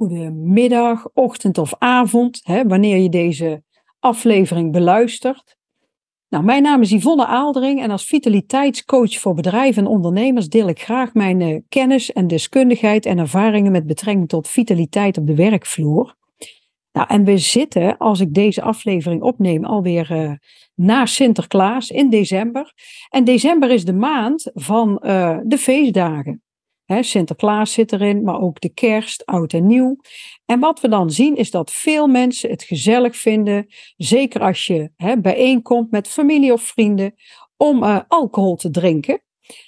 goedemiddag, ochtend of avond, hè, wanneer je deze aflevering beluistert. Nou, mijn naam is Yvonne Aaldering en als vitaliteitscoach voor bedrijven en ondernemers deel ik graag mijn uh, kennis en deskundigheid en ervaringen met betrekking tot vitaliteit op de werkvloer. Nou, en we zitten, als ik deze aflevering opneem, alweer uh, na Sinterklaas in december. En december is de maand van uh, de feestdagen. Sinterklaas zit erin, maar ook de kerst, oud en nieuw. En wat we dan zien is dat veel mensen het gezellig vinden, zeker als je bijeenkomt met familie of vrienden, om uh, alcohol te drinken.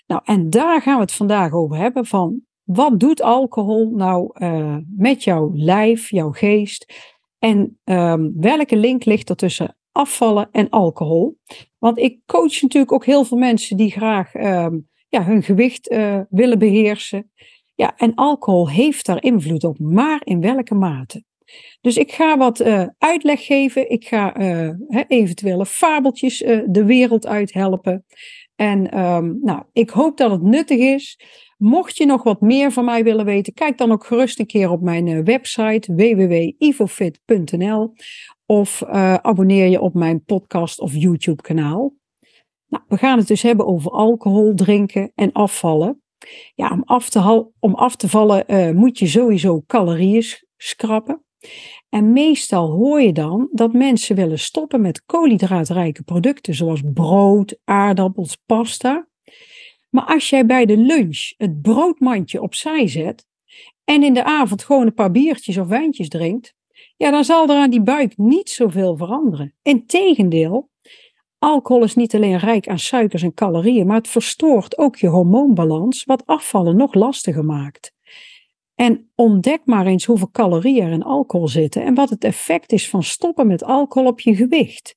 Nou, en daar gaan we het vandaag over hebben van wat doet alcohol nou uh, met jouw lijf, jouw geest en um, welke link ligt er tussen afvallen en alcohol? Want ik coach natuurlijk ook heel veel mensen die graag um, ja, hun gewicht uh, willen beheersen. Ja, en alcohol heeft daar invloed op, maar in welke mate? Dus ik ga wat uh, uitleg geven. Ik ga uh, eventuele fabeltjes de wereld uit helpen. En um, nou, ik hoop dat het nuttig is. Mocht je nog wat meer van mij willen weten, kijk dan ook gerust een keer op mijn website www.ivofit.nl of abonneer je op mijn podcast of YouTube kanaal. Nou, we gaan het dus hebben over alcohol drinken en afvallen. Ja, om af te, om af te vallen uh, moet je sowieso calorieën schrappen. En meestal hoor je dan dat mensen willen stoppen met koolhydraatrijke producten zoals brood, aardappels, pasta. Maar als jij bij de lunch het broodmandje opzij zet en in de avond gewoon een paar biertjes of wijntjes drinkt, ja, dan zal er aan die buik niet zoveel veranderen. Integendeel, Alcohol is niet alleen rijk aan suikers en calorieën, maar het verstoort ook je hormoonbalans, wat afvallen nog lastiger maakt. En ontdek maar eens hoeveel calorieën er in alcohol zitten en wat het effect is van stoppen met alcohol op je gewicht.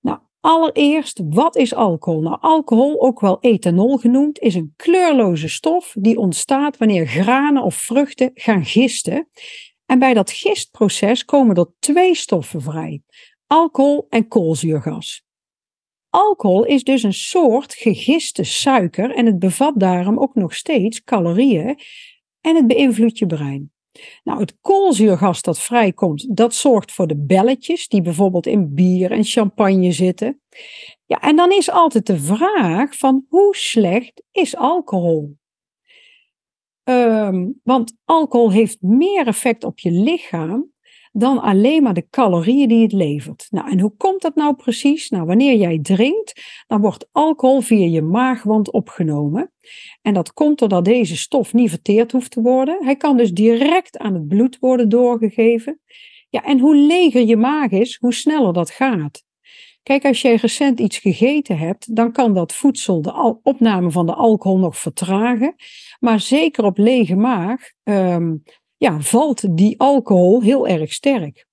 Nou, allereerst, wat is alcohol? Nou, alcohol, ook wel ethanol genoemd, is een kleurloze stof die ontstaat wanneer granen of vruchten gaan gisten. En bij dat gistproces komen er twee stoffen vrij alcohol en koolzuurgas. Alcohol is dus een soort gegiste suiker en het bevat daarom ook nog steeds calorieën en het beïnvloedt je brein. Nou, het koolzuurgas dat vrijkomt, dat zorgt voor de belletjes die bijvoorbeeld in bier en champagne zitten. Ja, en dan is altijd de vraag van hoe slecht is alcohol? Um, want alcohol heeft meer effect op je lichaam dan alleen maar de calorieën die het levert. Nou, en hoe komt dat nou precies? Nou, wanneer jij drinkt, dan wordt alcohol via je maagwand opgenomen. En dat komt doordat deze stof niet verteerd hoeft te worden. Hij kan dus direct aan het bloed worden doorgegeven. Ja, en hoe leger je maag is, hoe sneller dat gaat. Kijk, als jij recent iets gegeten hebt, dan kan dat voedsel de opname van de alcohol nog vertragen. Maar zeker op lege maag um, ja, valt die alcohol heel erg sterk.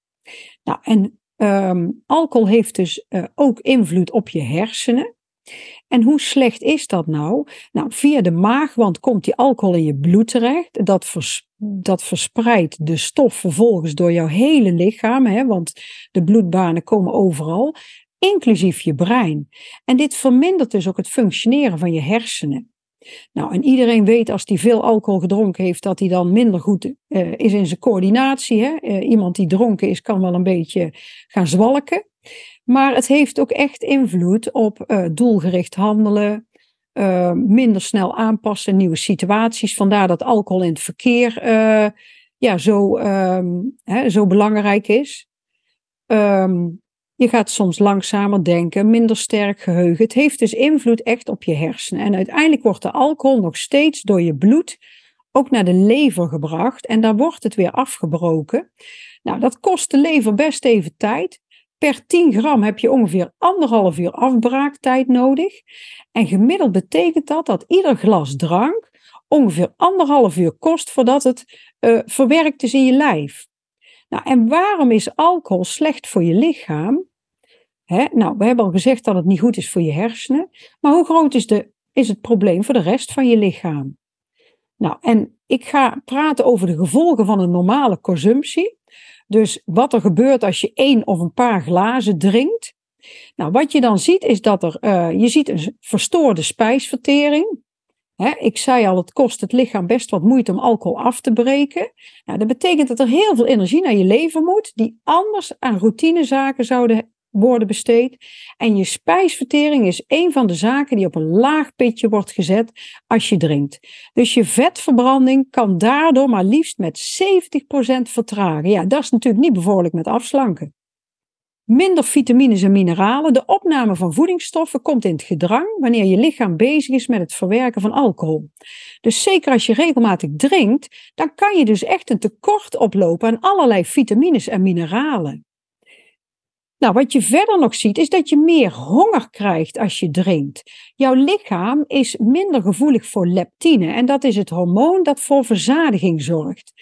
Nou, en um, alcohol heeft dus uh, ook invloed op je hersenen. En hoe slecht is dat nou? Nou, via de maagwand komt die alcohol in je bloed terecht. Dat, vers, dat verspreidt de stof vervolgens door jouw hele lichaam, hè, want de bloedbanen komen overal, inclusief je brein. En dit vermindert dus ook het functioneren van je hersenen. Nou, en iedereen weet als hij veel alcohol gedronken heeft, dat hij dan minder goed uh, is in zijn coördinatie. Hè? Uh, iemand die dronken is, kan wel een beetje gaan zwalken. Maar het heeft ook echt invloed op uh, doelgericht handelen, minder snel aanpassen, nieuwe situaties. Vandaar dat alcohol in het verkeer ja, zo, um, hè, zo belangrijk is. Um, je gaat soms langzamer denken, minder sterk geheugen. Het heeft dus invloed echt op je hersenen. En uiteindelijk wordt de alcohol nog steeds door je bloed ook naar de lever gebracht. En daar wordt het weer afgebroken. Nou, dat kost de lever best even tijd. Per 10 gram heb je ongeveer anderhalf uur afbraaktijd nodig. En gemiddeld betekent dat dat ieder glas drank ongeveer anderhalf uur kost voordat het uh, verwerkt is in je lijf. Nou, en waarom is alcohol slecht voor je lichaam? Nou, we hebben al gezegd dat het niet goed is voor je hersenen. Maar hoe groot is, de, is het probleem voor de rest van je lichaam? Nou, en ik ga praten over de gevolgen van een normale consumptie. Dus wat er gebeurt als je één of een paar glazen drinkt. Nou, wat je dan ziet is dat er, uh, je ziet een verstoorde spijsvertering. ik zei al, het kost het lichaam best wat moeite om alcohol af te breken. Nou, dat betekent dat er heel veel energie naar je lever moet, die anders aan routinezaken zouden worden besteed. En je spijsvertering is een van de zaken die op een laag pitje wordt gezet als je drinkt. Dus je vetverbranding kan daardoor maar liefst met 70% vertragen. Ja, dat is natuurlijk niet bevorderlijk met afslanken. Minder vitamines en mineralen. De opname van voedingsstoffen komt in het gedrang wanneer je lichaam bezig is met het verwerken van alcohol. Dus zeker als je regelmatig drinkt, dan kan je dus echt een tekort oplopen aan allerlei vitamines en mineralen. Nou, wat je verder nog ziet, is dat je meer honger krijgt als je drinkt. Jouw lichaam is minder gevoelig voor leptine en dat is het hormoon dat voor verzadiging zorgt.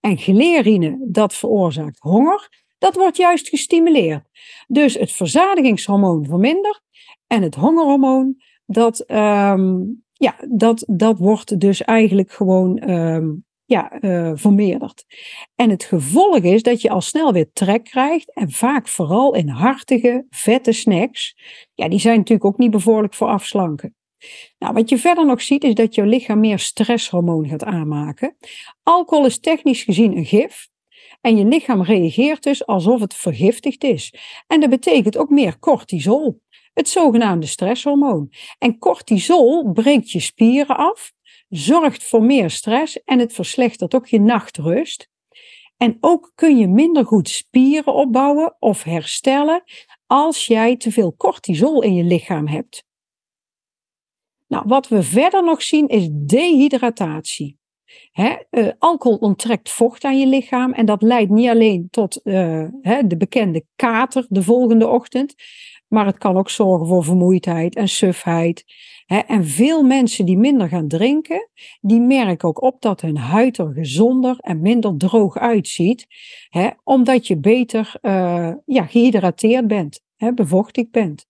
En glerine, dat veroorzaakt honger, dat wordt juist gestimuleerd. Dus het verzadigingshormoon vermindert en het hongerhormoon, dat, ehm, ja, dat, dat wordt dus eigenlijk gewoon um, ja, uh, vermeerderd. En het gevolg is dat je al snel weer trek krijgt en vaak vooral in hartige, vette snacks. Ja, die zijn natuurlijk ook niet bevorderlijk voor afslanken. Nou, wat je verder nog ziet is dat je lichaam meer stresshormoon gaat aanmaken. Alcohol is technisch gezien een gif. En je lichaam reageert dus alsof het vergiftigd is. En dat betekent ook meer cortisol, het zogenaamde stresshormoon. En cortisol breekt je spieren af, zorgt voor meer stress en het verslechtert ook je nachtrust. En ook kun je minder goed spieren opbouwen of herstellen als jij te veel cortisol in je lichaam hebt. Nou, wat we verder nog zien is dehydratatie. uh, alcohol onttrekt vocht aan je lichaam en dat leidt niet alleen tot uh, de bekende kater de volgende ochtend, maar het kan ook zorgen voor vermoeidheid en sufheid. En veel mensen die minder gaan drinken, die merken ook op dat hun huid er gezonder en minder droog uitziet, omdat je beter uh, ja, gehydrateerd bent, bevochtigd bent.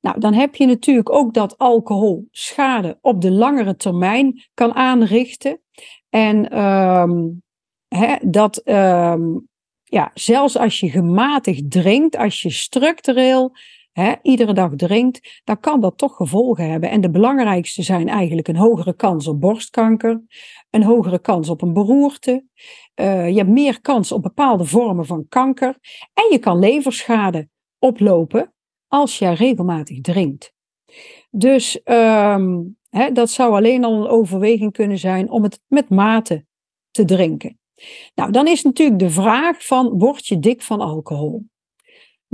Nou, dan heb je natuurlijk ook dat alcohol schade op de langere termijn kan aanrichten. En um, dat um, ja, zelfs als je gematigd drinkt, als je structureel iedere dag drinkt, dan kan dat toch gevolgen hebben. En de belangrijkste zijn eigenlijk een hogere kans op borstkanker, een hogere kans op een beroerte. Uh, je hebt meer kans op bepaalde vormen van kanker. En je kan leverschade oplopen als jij regelmatig drinkt. Dus um, hè, dat zou alleen al een overweging kunnen zijn om het met mate te drinken. Nou, dan is natuurlijk de vraag van, word je dik van alcohol?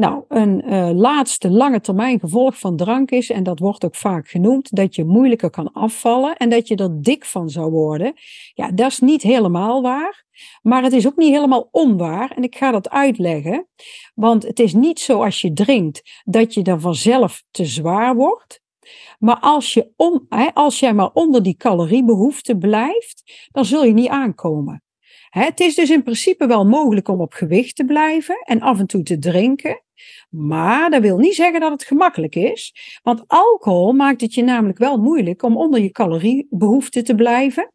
Nou, een uh, laatste lange termijn gevolg van drank is, en dat wordt ook vaak genoemd, dat je moeilijker kan afvallen en dat je er dik van zou worden. Ja, dat is niet helemaal waar, maar het is ook niet helemaal onwaar. En ik ga dat uitleggen, want het is niet zo als je drinkt dat je dan vanzelf te zwaar wordt. Maar als, je om, als jij maar onder die caloriebehoefte blijft, dan zul je niet aankomen. Het is dus in principe wel mogelijk om op gewicht te blijven en af en toe te drinken. Maar dat wil niet zeggen dat het gemakkelijk is. Want alcohol maakt het je namelijk wel moeilijk om onder je caloriebehoefte te blijven.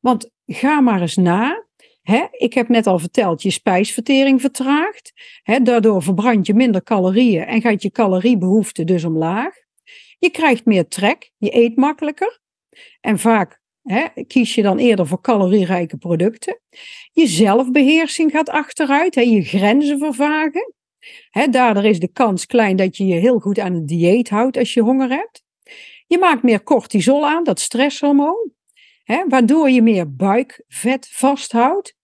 Want ga maar eens na. ik heb net al verteld, je spijsvertering vertraagt. daardoor verbrand je minder calorieën en gaat je caloriebehoefte dus omlaag. Je krijgt meer trek, je eet makkelijker. En vaak kies je dan eerder voor calorierijke producten. Je zelfbeheersing gaat achteruit, je grenzen vervagen. daardoor is de kans klein dat je je heel goed aan het dieet houdt als je honger hebt. Je maakt meer cortisol aan, dat stresshormoon, waardoor je meer buikvet vasthoudt.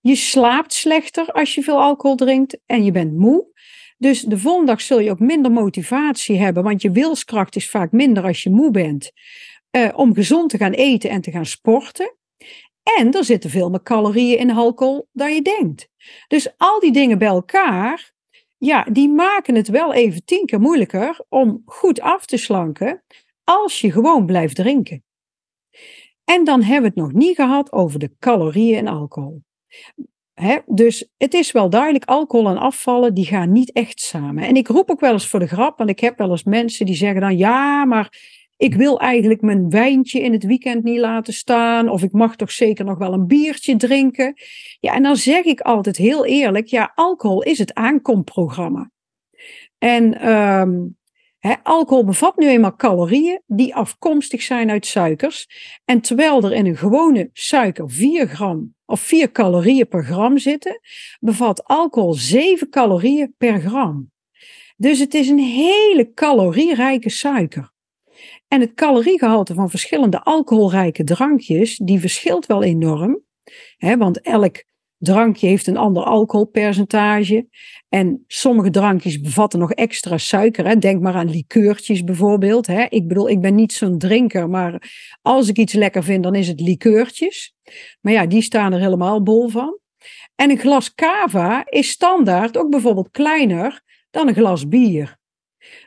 Je slaapt slechter als je veel alcohol drinkt en je bent moe. Dus de volgende dag zul je ook minder motivatie hebben, want je wilskracht is vaak minder als je moe bent uh, om gezond te gaan eten en te gaan sporten. En er zitten veel meer calorieën in alcohol dan je denkt. Dus al die dingen bij elkaar, ja, die maken het wel even tien keer moeilijker om goed af te slanken als je gewoon blijft drinken. En dan hebben we het nog niet gehad over de calorieën in alcohol. dus het is wel duidelijk, alcohol en afvallen, die gaan niet echt samen. En ik roep ook wel eens voor de grap, want ik heb wel eens mensen die zeggen dan, ja, maar ik wil eigenlijk mijn wijntje in het weekend niet laten staan. Of ik mag toch zeker nog wel een biertje drinken. Ja, en dan zeg ik altijd heel eerlijk: ja, alcohol is het aankomprogramma. En um, alcohol bevat nu eenmaal calorieën die afkomstig zijn uit suikers. En terwijl er in een gewone suiker 4 gram of 4 calorieën per gram zitten, bevat alcohol 7 calorieën per gram. Dus het is een hele calorierijke suiker. En het caloriegehalte van verschillende alcoholrijke drankjes, die verschilt wel enorm. Hè, want elk drankje heeft een ander alcoholpercentage. En sommige drankjes bevatten nog extra suiker. Hè. Denk maar aan likeurtjes bijvoorbeeld. Hè. Ik bedoel, ik ben niet zo'n drinker, maar als ik iets lekker vind, dan is het likeurtjes. Maar ja, die staan er helemaal bol van. En een glas cava is standaard ook bijvoorbeeld kleiner dan een glas bier.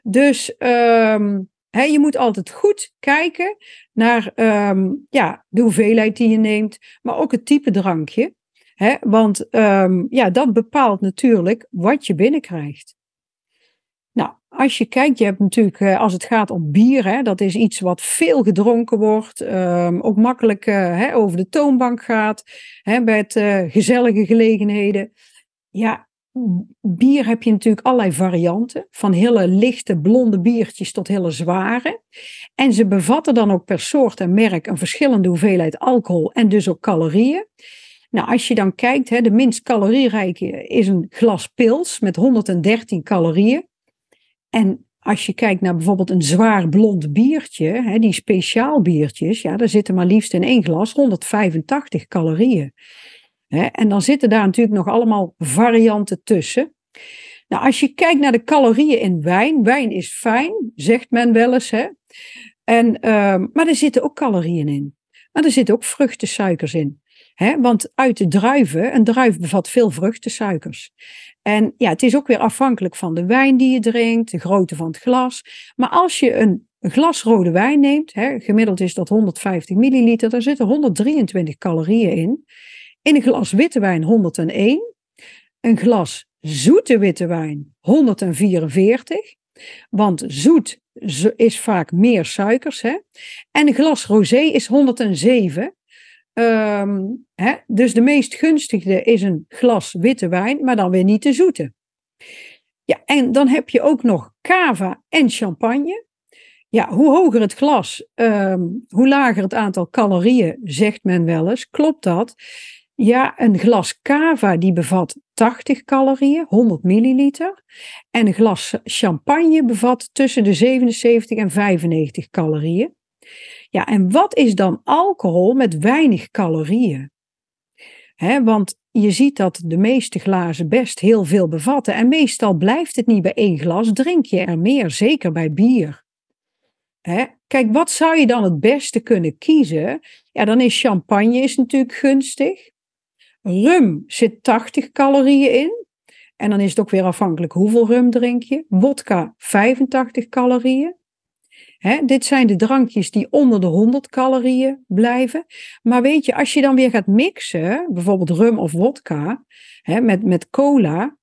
Dus um, je moet altijd goed kijken naar ehm, ja, de hoeveelheid die je neemt, maar ook het type drankje. want um, ja, dat bepaalt natuurlijk wat je binnenkrijgt. Nou, als je kijkt, je hebt natuurlijk, eh, als het gaat om bier, hè, dat is iets wat veel gedronken wordt, um, ook makkelijk uh, over de toonbank gaat, hè, bij het, uh, gezellige gelegenheden. Ja, bier heb je natuurlijk allerlei varianten, van hele lichte blonde biertjes tot hele zware. En ze bevatten dan ook per soort en merk een verschillende hoeveelheid alcohol en dus ook calorieën. Nou, als je dan kijkt, hè, de minst calorierijke is een glas pils met 113 calorieën. En als je kijkt naar bijvoorbeeld een zwaar blond biertje, hè, die speciaal biertjes, ja, daar zitten maar liefst in één glas 185 calorieën. En dan zitten daar natuurlijk nog allemaal varianten tussen. Nou, als je kijkt naar de calorieën in wijn, wijn is fijn, zegt men wel eens. Hè? En, ehm, maar er zitten ook calorieën in. Maar er zitten ook vruchtensuikers in. Hè? Want uit de druiven, een druif bevat veel vruchtensuikers. En ja, het is ook weer afhankelijk van de wijn die je drinkt, de grootte van het glas. Maar als je een glas rode wijn neemt, hè, gemiddeld is dat 150 milliliter, daar zitten 123 calorieën in. In een glas witte wijn 101. Een glas zoete witte wijn 144. Want zoet is vaak meer suikers. Hè? En een glas rosé is 107. Um, ehm, hè? Dus de meest gunstige is een glas witte wijn, maar dan weer niet de zoete. Ja, en dan heb je ook nog cava en champagne. Ja, hoe hoger het glas, um, hoe lager het aantal calorieën, zegt men wel eens. Klopt dat? Ja, een glas cava die bevat 80 calorieën, 100 milliliter. En een glas champagne bevat tussen de 77 en 95 calorieën. Ja, en wat is dan alcohol met weinig calorieën? Want je ziet dat de meeste glazen best heel veel bevatten. En meestal blijft het niet bij één glas, drink je er meer, zeker bij bier. Kijk, wat zou je dan het beste kunnen kiezen? Ja, dan is champagne is natuurlijk gunstig. Rum zit 80 calorieën in. En dan is het ook weer afhankelijk hoeveel rum drink je. Wodka 85 calorieën. dit zijn de drankjes die onder de 100 calorieën blijven. Maar weet je, als je dan weer gaat mixen, bijvoorbeeld rum of wodka, met, met cola,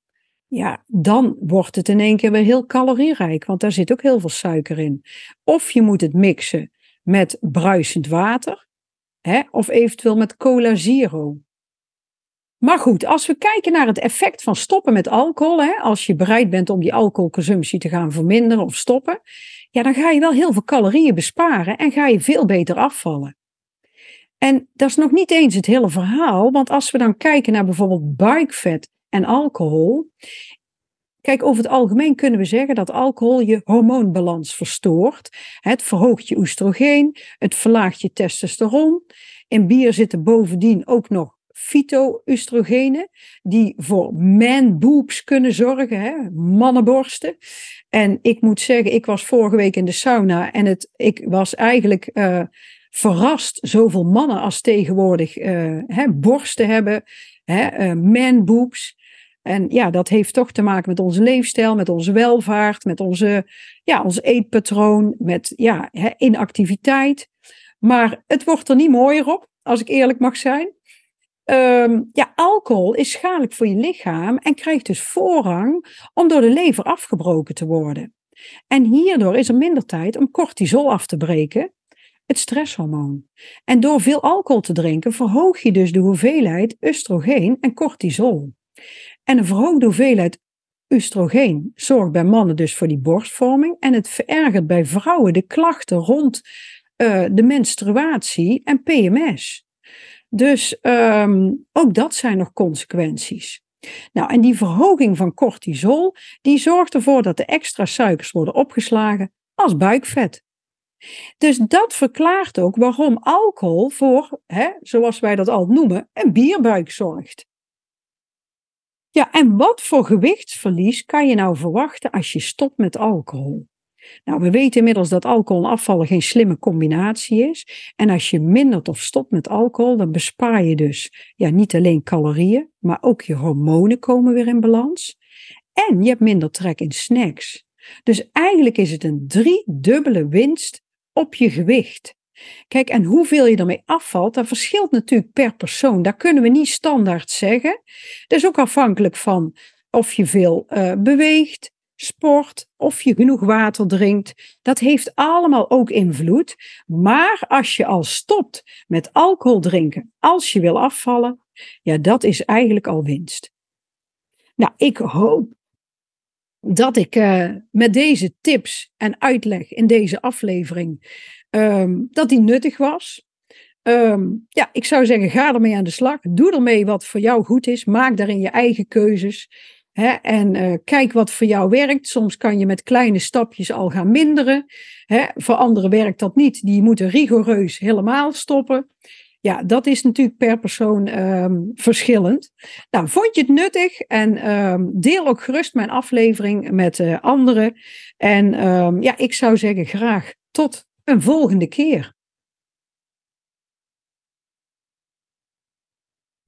ja, dan wordt het in één keer weer heel calorierijk, want daar zit ook heel veel suiker in. Of je moet het mixen met bruisend water, of eventueel met cola zero. Maar goed, als we kijken naar het effect van stoppen met alcohol, hè, als je bereid bent om die alcoholconsumptie te gaan verminderen of stoppen, ja, dan ga je wel heel veel calorieën besparen en ga je veel beter afvallen. En dat is nog niet eens het hele verhaal, want als we dan kijken naar bijvoorbeeld buikvet en alcohol, Kijk, over het algemeen kunnen we zeggen dat alcohol je hormoonbalans verstoort. Het verhoogt je oestrogeen, het verlaagt je testosteron. In bier zitten bovendien ook nog fytoestrogenen, die voor man boobs kunnen zorgen, hè, mannenborsten. En ik moet zeggen, ik was vorige week in de sauna en het, ik was eigenlijk uh, verrast zoveel mannen als tegenwoordig uh, hè, borsten hebben, hè, uh, man boobs. En ja, dat heeft toch te maken met onze leefstijl, met onze welvaart, met onze, ja, ons eetpatroon, met ja, inactiviteit. Maar het wordt er niet mooier op, als ik eerlijk mag zijn. Um, ja, alcohol is schadelijk voor je lichaam en krijgt dus voorrang om door de lever afgebroken te worden. En hierdoor is er minder tijd om cortisol af te breken, het stresshormoon. En door veel alcohol te drinken verhoog je dus de hoeveelheid oestrogeen en cortisol. En een verhoogde hoeveelheid oestrogeen zorgt bij mannen dus voor die borstvorming en het verergert bij vrouwen de klachten rond uh, de menstruatie en PMS. Dus um, ook dat zijn nog consequenties. Nou, en die verhoging van cortisol, die zorgt ervoor dat de extra suikers worden opgeslagen als buikvet. Dus dat verklaart ook waarom alcohol voor, hè, zoals wij dat al noemen, een bierbuik zorgt. Ja, en wat voor gewichtsverlies kan je nou verwachten als je stopt met alcohol? Nou, we weten inmiddels dat alcohol en afvallen geen slimme combinatie is. En als je mindert of stopt met alcohol, dan bespaar je dus ja, niet alleen calorieën, maar ook je hormonen komen weer in balans. En je hebt minder trek in snacks. Dus eigenlijk is het een driedubbele winst op je gewicht. Kijk, en hoeveel je ermee afvalt, dat verschilt natuurlijk per persoon. Dat kunnen we niet standaard zeggen. Dat is ook afhankelijk van of je veel uh, beweegt, sport, of je genoeg water drinkt. Dat heeft allemaal ook invloed. Maar als je al stopt met alcohol drinken, als je wil afvallen, ja, dat is eigenlijk al winst. Nou, ik hoop dat ik uh, met deze tips en uitleg in deze aflevering, um, dat die nuttig was. Um, ja, ik zou zeggen, ga ermee aan de slag. Doe ermee wat voor jou goed is. Maak daarin je eigen keuzes. En uh, kijk wat voor jou werkt. Soms kan je met kleine stapjes al gaan minderen. Voor anderen werkt dat niet. Die moeten rigoureus helemaal stoppen. Ja, dat is natuurlijk per persoon um, verschillend. Nou, vond je het nuttig? En um, deel ook gerust mijn aflevering met uh, anderen. En um, ja, ik zou zeggen graag tot een volgende keer.